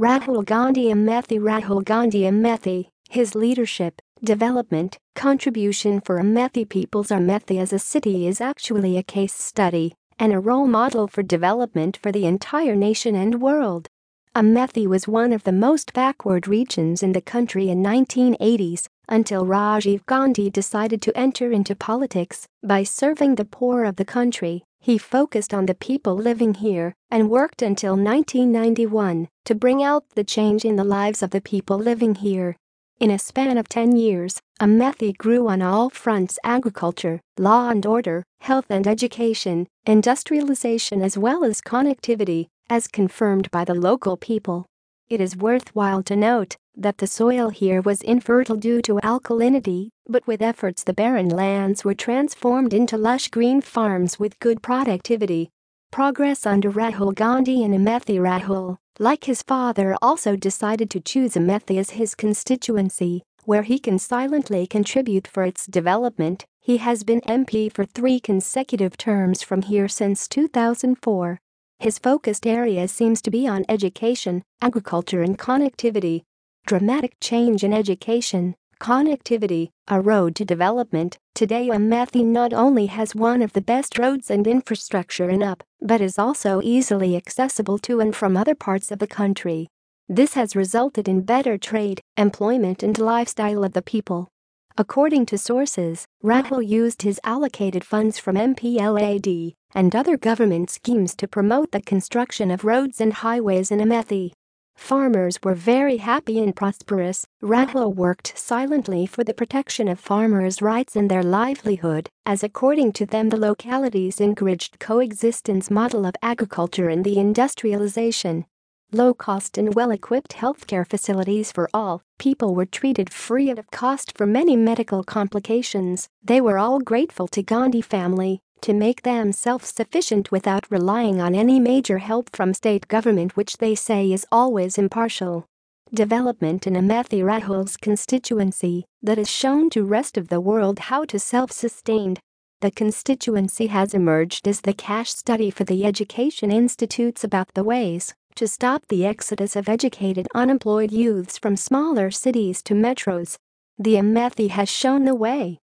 Rahul Gandhi Amethi Rahul Gandhi Amethi, his leadership, development, contribution for Amethi people's Amethi as a city is actually a case study and a role model for development for the entire nation and world. Amethi was one of the most backward regions in the country in 1980s until Rajiv Gandhi decided to enter into politics by serving the poor of the country. He focused on the people living here and worked until 1991 to bring out the change in the lives of the people living here. In a span of 10 years, Amethi grew on all fronts agriculture, law and order, health and education, industrialization as well as connectivity, as confirmed by the local people. It is worthwhile to note that the soil here was infertile due to alkalinity, but with efforts the barren lands were transformed into lush green farms with good productivity. Progress under Rahul Gandhi and Amethi Rahul, like his father also decided to choose Amethi as his constituency, where he can silently contribute for its development. He has been MP for three consecutive terms from here since 2004. His focused area seems to be on education, agriculture and connectivity. Dramatic change in education, connectivity, a road to development. Today Amethi not only has one of the best roads and infrastructure in UP, but is also easily accessible to and from other parts of the country. This has resulted in better trade, employment and lifestyle of the people. According to sources, Rahul used his allocated funds from MPLAD and other government schemes to promote the construction of roads and highways in Amethi. Farmers were very happy and prosperous. Rahul worked silently for the protection of farmers' rights and their livelihood, as according to them the localities encouraged coexistence model of agriculture and the industrialization. Low-cost and well-equipped healthcare facilities for all people were treated free of cost for many medical complications. They were all grateful to Gandhi family to make them self-sufficient without relying on any major help from state government which they say is always impartial. Development in Amethi Rahul's constituency that has shown to rest of the world how to self-sustained. The constituency has emerged as the cash study for the education institutes about the ways to stop the exodus of educated unemployed youths from smaller cities to metros. The Amethi has shown the way